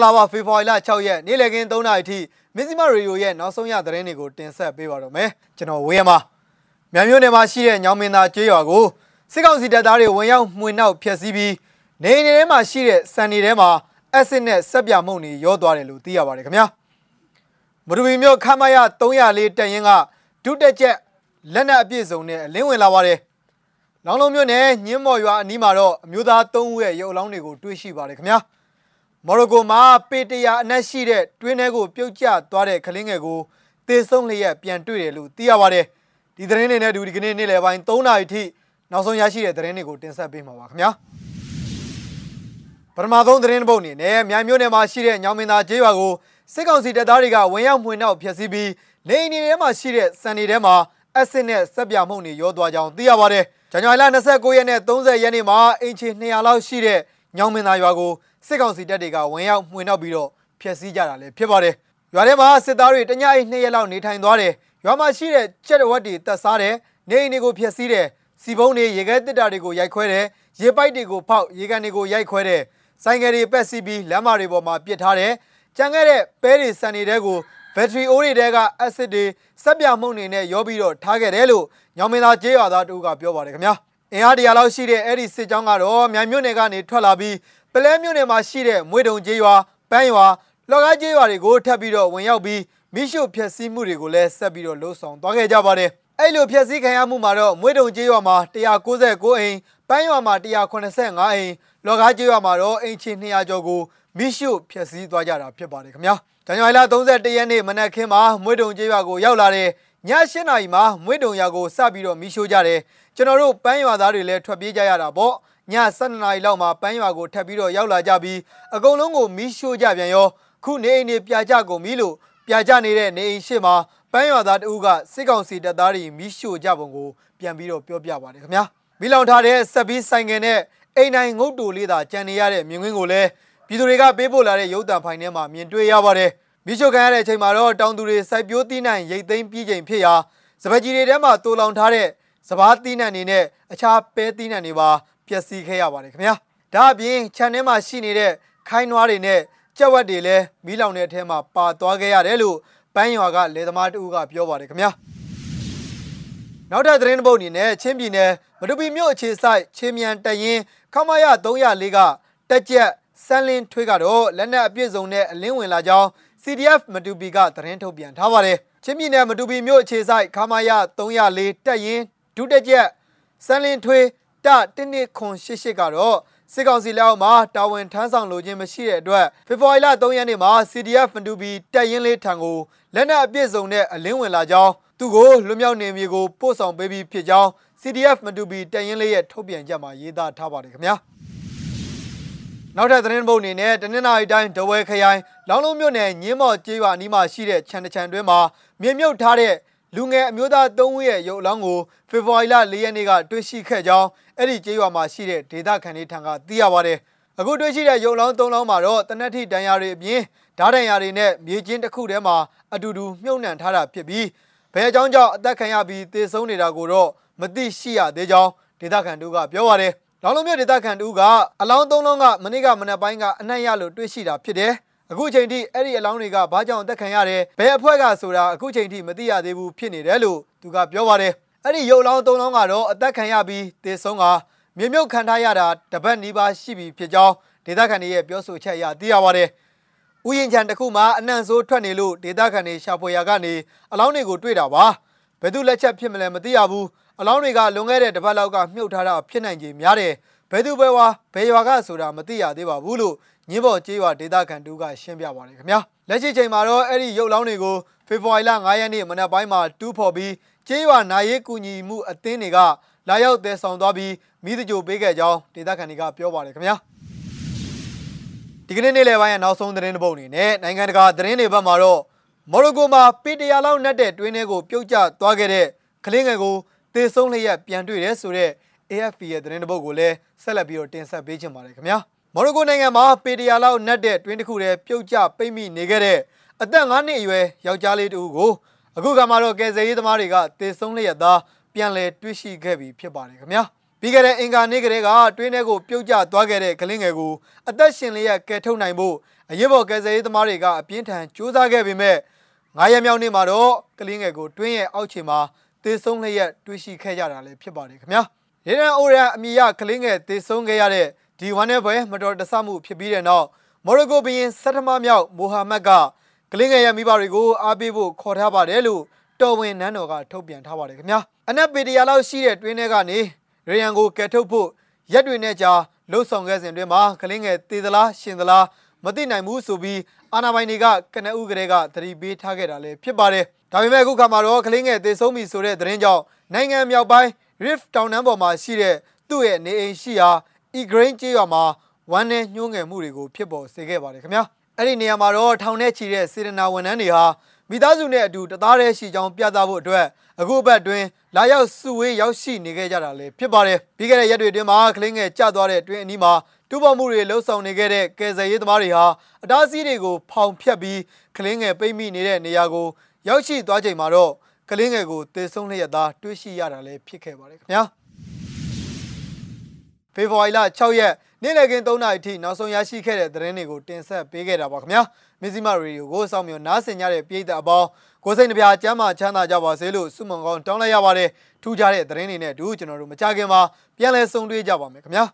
္ဂလာပါဖေဖော်ဝါရီလ6ရက်နေ့လည်ခင်း3နာရီထိမစ္စည်းမရေဒီယိုရဲ့နောက်ဆုံးရသတင်းတွေကိုတင်ဆက်ပေးပါတော့မယ်ကျွန်တော်ဝေးရမှာမြန်မျိုးနယ်မှာရှိတဲ့ညောင်မင်းသားကျေးရွာကိုစစ်ကောင်စီတပ်သားတွေဝင်ရောက်မှွေနှောက်ဖျက်ဆီးပြီးနေအိမ်တွေထဲမှာရှိတဲ့စံတွေထဲမှာအက်ဆစ်နဲ့ဆက်ပြမှုန့်တွေရောသွားတယ်လို့သိရပါတယ်ခင်ဗျာမတူပီမြို့ခမရ304တက်ရင်ကဒုတက်ချက်လက်နက်အပြည့်စုံနဲ့အလင်းဝင်လာပါတယ်လောင်လုံးမြို့နယ်ညင်းမော်ရွာအနီးမှာတော့အမျိုးသား3ဦးရဲ့ရုပ်အလောင်းတွေကိုတွေ့ရှိပါတယ်ခင်ဗျာ မော်ရိုကိုမှာပေတရာအနက်ရှိတဲ့တွင်းထဲကိုပြုတ်ကျသွားတဲ့ကလင်းငယ်ကိုသေဆုံးလျက်ပြန်တွေ့တယ်လို့သိရပါတယ်။ဒီသတင်းတွေနဲ့အတူဒီကနေ့နေ့လယ်ပိုင်း3နာရီထိနောက်ဆုံးရရှိတဲ့သတင်းတွေကိုတင်ဆက်ပေးမှာပါခင်ဗျာ။ပထမဆုံးသတင်းတစ်ပုဒ်အနေနဲ့မြိုင်မြို့နယ်မှာရှိတဲ့ညောင်မင်းသားကျေးရွာကိုစစ်ကောင်စီတပ်သားတွေကဝင်ရောက်မှွေနှောက်ဖျက်ဆီးပြီးနေအိမ်တွေထဲမှာရှိတဲ့စံတွေထဲမှာအက်ဆစ်နဲ့ဆက်ပြမှုန့်တွေရောသွားကြောင်းသိရပါတယ်။ဇန်နဝါရီလ29ရက်နဲ့30ရက်နေ့မှာအင်ချီ200လောက်ရှိတဲ့ညောင်မင်းသားရွာကို စစ်ကောင်စီတပ်တွေကဝင်ရောက်မှွေနှောက်ပြီးတော့ဖျက်ဆီးကြတာလည်းဖြစ်ပါတယ်။ရွာထဲမှာစစ်သားတွေတညအိနှစ်ရက်လောက်နေထိုင်သွားတယ်။ရွာမှာရှိတဲ့ကြက်တဝက်တွေတက်စားတယ်။နေအိမ်တွေကိုဖျက်ဆီးတယ်။စီပုံးတွေရေခဲတစ်တာတွေကိုရိုက်ခွဲတယ်။ရေပိုက်တွေကိုဖောက်ရေကန်တွေကိုရိုက်ခွဲတယ်။ဆိုင်ကယ်တွေပက်စီးပြီးလမ်းမတွေပေါ်မှာပစ်ထားတယ်။ကြံခဲ့တဲ့ပဲတွေစံတွေတဲကိုဘက်ထရီအိုးတွေတဲကအက်ဆစ်တွေစက်ပြမှုန့်တွေနဲ့ရောပြီးတော့ထားခဲ့တယ်လို့ညောင်မင်းသားကျေးရွာသားတို့ကပြောပါတယ်ခင်ဗျာ။အင်အားတရာလောက်ရှိတဲ့အဲ့ဒီစစ်ကြောင်းကတော့မြိုင်မြို့နယ်ကနေထွက်လာပြီး ပလဲမြို့နယ်မှာရှိတဲ့မွေတုံကျေးရွာပန်းရွာလော်ကားကျေးရွာတွေကိုထပ်ပြီးတော့ဝင်ရောက်ပြီးမိရှုဖျက်ဆီးမှုတွေကိုလည်းဆက်ပြီးတော့လှုံ့ဆော်သွားခဲ့ကြပါတယ်အဲ့လိုဖျက်ဆီးခံရမှုမှာတော့မွေတုံကျေးရွာမှာ196အိမ်ပန်းရွာမှာ185အိမ်လော်ကားကျေးရွာမှာတော့အိမ်ချီ200ကျော်ကိုမိရှုဖျက်ဆီးသွားကြတာဖြစ်ပါတယ်ခင်ဗျာဇန်နဝါရီလ31ရက်နေ့မနက်ခင်းမှာမွေတုံကျေးရွာကိုရောက်လာတဲ့ည7နာရီမှာမွေတုံရွာကိုစပြီးတော့မိရှို့ကြတယ်ကျွန်တော်တို့ပန်းရွာသားတွေလည်းထွက်ပြေးကြရတာပေါ့ ည7နာရီလောက်မှာပန်းရွာကိုထပ်ပြီးတော့ရောက်လာကြပြီးအကုန်လုံးကိုမီးရှို့ကြပြန်ရောခုနေအိမ်တွေပြာကျကုန်ပြီလို့ပြာကျနေတဲ့နေအိမ်ရှိမှာပန်းရွာသားတဦးကစစ်ကောင်စီတပ်သားတွေမီးရှို့ကြပုံကိုပြန်ပြီးတော့ပြောပြပါတယ်ခင်ဗျာမီးလောင်ထားတဲ့ဆက်ပြီးဆိုင်ငယ်နဲ့အိမ်နိုင်ငုတ်တူလေးသာကြံနေရတဲ့မြင်ကွင်းကိုလည်းပြည်သူတွေကပေးပို့လာတဲ့ရုပ်သံဖိုင်ထဲမှာမြင်တွေ့ရပါတယ်မီးရှို့ခံရတဲ့အချိန်မှာတော့တောင်သူတွေစိုက်ပျိုးသီးနှံရိတ်သိမ်းပြီးချိန်ဖြစ်ရာစပကြီးတွေထဲမှာတူလောင်ထားတဲ့စပားသီးနှံတွေနဲ့အခြားပဲသီးနှံတွေပါ ပျက်စီးခဲ့ရပါတယ်ခင်ဗျာဒါအပြင်ခြံထဲမှာရှိနေတဲ့ခိုင်းနွားတွေနဲ့ကြက်ဝက်တွေလည်းမီးလောင်တဲ့အထဲမှာပါသွားခဲ့ရတယ်လို့ပန်းရွာကလေသမားတူကပြောပါတယ်ခင်ဗျာနောက်ထပ်သတင်းတစ်ပုဒ်အနေနဲ့ချင်းပြည်နယ်မတူပီမြို့အခြေစိုက်ချင်းမြန်တရင်ခမရ304ကတက်ကြက်စန်းလင်းထွေးကတော့လက်နက်အပြည့်စုံနဲ့အလင်းဝင်လာကြောင်း CDF မတူပီကသတင်းထုတ်ပြန်ထားပါတယ်ချင်းပြည်နယ်မတူပီမြို့အခြေစိုက်ခမရ304တက်ရင်ဒုတက်ကြက်စန်းလင်းထွေး တတင်းနစ်ခွန်88ကတော့စစ်ကောင်စီလက်အောက်မှာတာဝန်ထမ်းဆောင်လိုခြင်းမရှိတဲ့အတွက်ဖေဖော်ဝါရီလ3ရက်နေ့မှာ CDF ဖန်တူဘီတက်ရင်လေးထံကိုလက်နက်အပြည့်စုံနဲ့အလင်းဝင်လာကြောင်းသူကိုလွတ်မြောက်နေမြေကိုပို့ဆောင်ပေးပြီးဖြစ်ကြောင်း CDF မတူဘီတက်ရင်လေးရဲ့ထုတ်ပြန်ချက်မှာရေးသားထားပါတယ်ခင်ဗျာနောက်ထပ်သတင်းပုတ်အနေနဲ့တနင်္လာရီတိုင်းဒဝဲခရိုင်လောင်းလုံးမြို့နယ်ညင်းမော်ကျေးရွာအနီးမှာရှိတဲ့ခြံတခြံတွင်းမှာမြေမြုပ်ထားတဲ့ လူငယ်အမျိုးသား၃ဦးရဲ့ရုပ်အလောင်းကိုဖေဖော်ဝါရီလ၄ရက်နေ့ကတွေ့ရှိခဲ့ကြောင်းအဲ့ဒီကျေးရွာမှာရှိတဲ့ဒေသခံတွေထံကသိရပါတယ်။အခုတွေ့ရှိတဲ့ရုပ်လောင်း၃လောင်းမှာတော့တနက်ထိတန်ရာတွေအပြင်ဓာတ်တန်ရာတွေနဲ့မြေကျင်းတစ်ခုထဲမှာအတူတူမြုပ်နှံထားတာဖြစ်ပြီးဘယ်အကြောင်းကြောင့်အသက်ခံရပြီးသေဆုံးနေတာကိုတော့မသိရှိရသေးကြောင်းဒေသခံတို့ကပြောပါတယ်။လောင်လုံးမြို့ဒေသခံတို့ကအလောင်း၃လောင်းကမနေ့ကမနက်ပိုင်းကအနှံ့ရလို့တွေ့ရှိတာဖြစ်တယ်။ အခုချိန်ထိအဲ့ဒီအလောင်းတွေကဘာကြောင့်တက်ခံရတယ်ဘယ်အဖွဲ့ကဆိုတာအခုချိန်ထိမသိရသေးဘူးဖြစ်နေတယ်လို့သူကပြောပါတယ်အဲ့ဒီရုပ်လောင်းသုံးလောင်းကတော့အသက်ခံရပြီးသေဆုံးကမြေမြုပ်ခံထားရတာတပတ်နီးပါးရှိပြီဖြစ်ကြောင်းဒေသခံတွေရဲ့ပြောဆိုချက်အရသိရပါတယ်ဥယျာဉ်ခြံတစ်ခုမှာအနှံ့ဆိုးထွက်နေလို့ဒေသခံတွေရှာဖွေရာကနေအလောင်းတွေကိုတွေ့တာပါဘယ်သူလက်ချက်ဖြစ်မလဲမသိရဘူးအလောင်းတွေကလွန်ခဲ့တဲ့တပတ်လောက်ကမြုပ်ထားတာဖြစ်နိုင်ခြင်းများတယ်ဘယ်သူပဲဝါဘယ်ရွာကဆိုတာမသိရသေးပါဘူးလို့ ညင်းပေါ်ကျေးရွာဒေသခံတူကရှင်းပြပါတယ်ခင်ဗျာလက်ရှိချိန်မှာတော့အဲ့ဒီရုပ်လောင်းတွေကိုဖေဖော်ဝါရီလ9ရက်နေ့မနက်ပိုင်းမှာတူးဖော်ပြီးကျေးရွာနိုင်ရေးကူညီမှုအသင်းတွေကလာရောက်တည်ဆောင်သွားပြီးမိသကြိုပေးခဲ့ကြောင်းဒေသခံတွေကပြောပါတယ်ခင်ဗျာဒီကနေ့နေ့လယ်ပိုင်းရဲ့နောက်ဆုံးသတင်းတစ်ပုဒ်အနေနဲ့နိုင်ငံတကာသတင်းတွေဘက်မှာတော့မော်ရိုကိုမှာပေတရာလောက်နဲ့တဲ့တွင်းထဲကိုပြုတ်ကျသွားခဲ့တဲ့ကလင်းငယ်ကိုသေဆုံးလျက်ပြန်တွေ့တယ်ဆိုတော့ AFP ရဲ့သတင်းတစ်ပုဒ်ကိုလည်းဆက်လက်ပြီးတော့တင်ဆက်ပေးချင်ပါတယ်ခင်ဗျာ မော်ရိုကိုနိုင်ငံမှာပေတရာလောက်နက်တဲ့တွင်းတစ်ခုတည်းပြုတ်ကျပိတ်မိနေခဲ့တဲ့အသက်9နှစ်အရွယ်ယောက်ျားလေးတူကိုအခုကမှတော့ကယ်ဆယ်ရေးသမားတွေကတေဆုံးလျက်သားပြန်လည်တွေ့ရှိခဲ့ပြီဖြစ်ပါတယ်ခင်ဗျာပြီးခဲ့တဲ့အင်္ဂါနေ့ကလေးကတွင်းထဲကိုပြုတ်ကျသွားခဲ့တဲ့ကလင်းငယ်ကိုအသက်ရှင်လျက်ကယ်ထုတ်နိုင်ဖို့အရေးပေါ်ကယ်ဆယ်ရေးသမားတွေကအပြင်းထန်ကြိုးစားခဲ့ပေမဲ့9ရက်မြောက်နေ့မှာတော့ကလင်းငယ်ကိုတွင်းရဲ့အောက်ခြေမှာသေဆုံးလျက်တွေ့ရှိခဲ့ကြတာလည်းဖြစ်ပါတယ်ခင်ဗျာရေဒန်အိုရန်အမီရကလင်းငယ်သေဆုံးခဲ့ရတဲ့ ဒီဝမ်းနဲ့ပွဲမတော်တဆမှုဖြစ်ပြီးတဲ့နောက်မော်ရိုကိုဘီရင်ဆတ်ထမမြောက်မိုဟာမက်ကကလင်းငယ်ရဲ့မိဘတွေကိုအားပေးဖို့ခေါ်ထားပါတယ်လို့တော်ဝင်နန်းတော်ကထုတ်ပြန်ထားပါတယ်ခင်ဗျာအနက်ပေတရာလောက်ရှိတဲ့တွင်းထဲကနေရေယန်ကိုကယ်ထုတ်ဖို့ရက်တွေနဲ့ကြာလှုပ်ဆောင်ခဲ့စဉ်တွင်မှာကလင်းငယ်သေသလားရှင်သလားမသိနိုင်ဘူးဆိုပြီးအာနာပိုင်တွေကကနဦးကလေးကသတိပေးထားခဲ့တာလည်းဖြစ်ပါတယ်ဒါပေမဲ့အခုခါမှာတော့ကလင်းငယ်သေဆုံးပြီဆိုတဲ့သတင်းကြောင့်နိုင်ငံမြောက်ပိုင်း Rift တောင်တန်းပေါ်မှာရှိတဲ့သူ့ရဲ့နေအိမ်ရှိရာ E-Grain ကျေးရွာမှာဝမ်းနဲ့ညှိုးငယ်မှုတွေကိုဖြစ်ပေါ်စေခဲ့ပါတယ်ခင်ဗျာအဲ့ဒီနေရာမှာတော့ထောင်ထဲချီတဲ့စေတနာဝန်ထမ်းတွေဟာမိသားစုနဲ့အတူတသားတည်းရှိကြောင်းပြသဖို့အတွက်အခုအပတ်တွင်လာရောက်စုဝေးရောက်ရှိနေခဲ့ကြတာလည်းဖြစ်ပါတယ်ပြီးခဲ့တဲ့ရက်တွေအတွင်းမှာကလင်းငယ်ကျသွားတဲ့အတွင်းအနီးမှာတူပေါ်မှုတွေလှုပ်ဆောင်နေခဲ့တဲ့ကယ်ဆယ်ရေးသမားတွေဟာအတားအဆီးတွေကိုဖောင်ဖြတ်ပြီးကလင်းငယ်ပိတ်မိနေတဲ့နေရာကိုရောက်ရှိသွားချိန်မှာတော့ကလင်းငယ်ကိုသေဆုံးလျက်သားတွေ့ရှိရတာလည်းဖြစ်ခဲ့ပါတယ်ခင်ဗျာ ဖေဖော်ဝါရီလ6ရက်နေ့လည်ခင်း3နာရီထိနောက်ဆုံးရရှိခဲ့တဲ့သတင်းတွေကိုတင်ဆက်ပေးခဲ့တာပါခင်ဗျာမဇ္ဈိမရေဒီယိုကိုစောင့်မျှော်နားဆင်ကြတဲ့ပြည်သက်အပေါင်းကိုယ်စိတ်နှပြချမ်းသာချမ်းသာကြပါစေလို့ဆုမွန်ကောင်းတောင်းလိုက်ရပါတယ်ထူးခြားတဲ့သတင်းတွေနဲ့အတူကျွန်တော်တို့မကြခင်မှာပြန်လည်ဆုံတွေ့ကြပါမယ်ခင်ဗျာ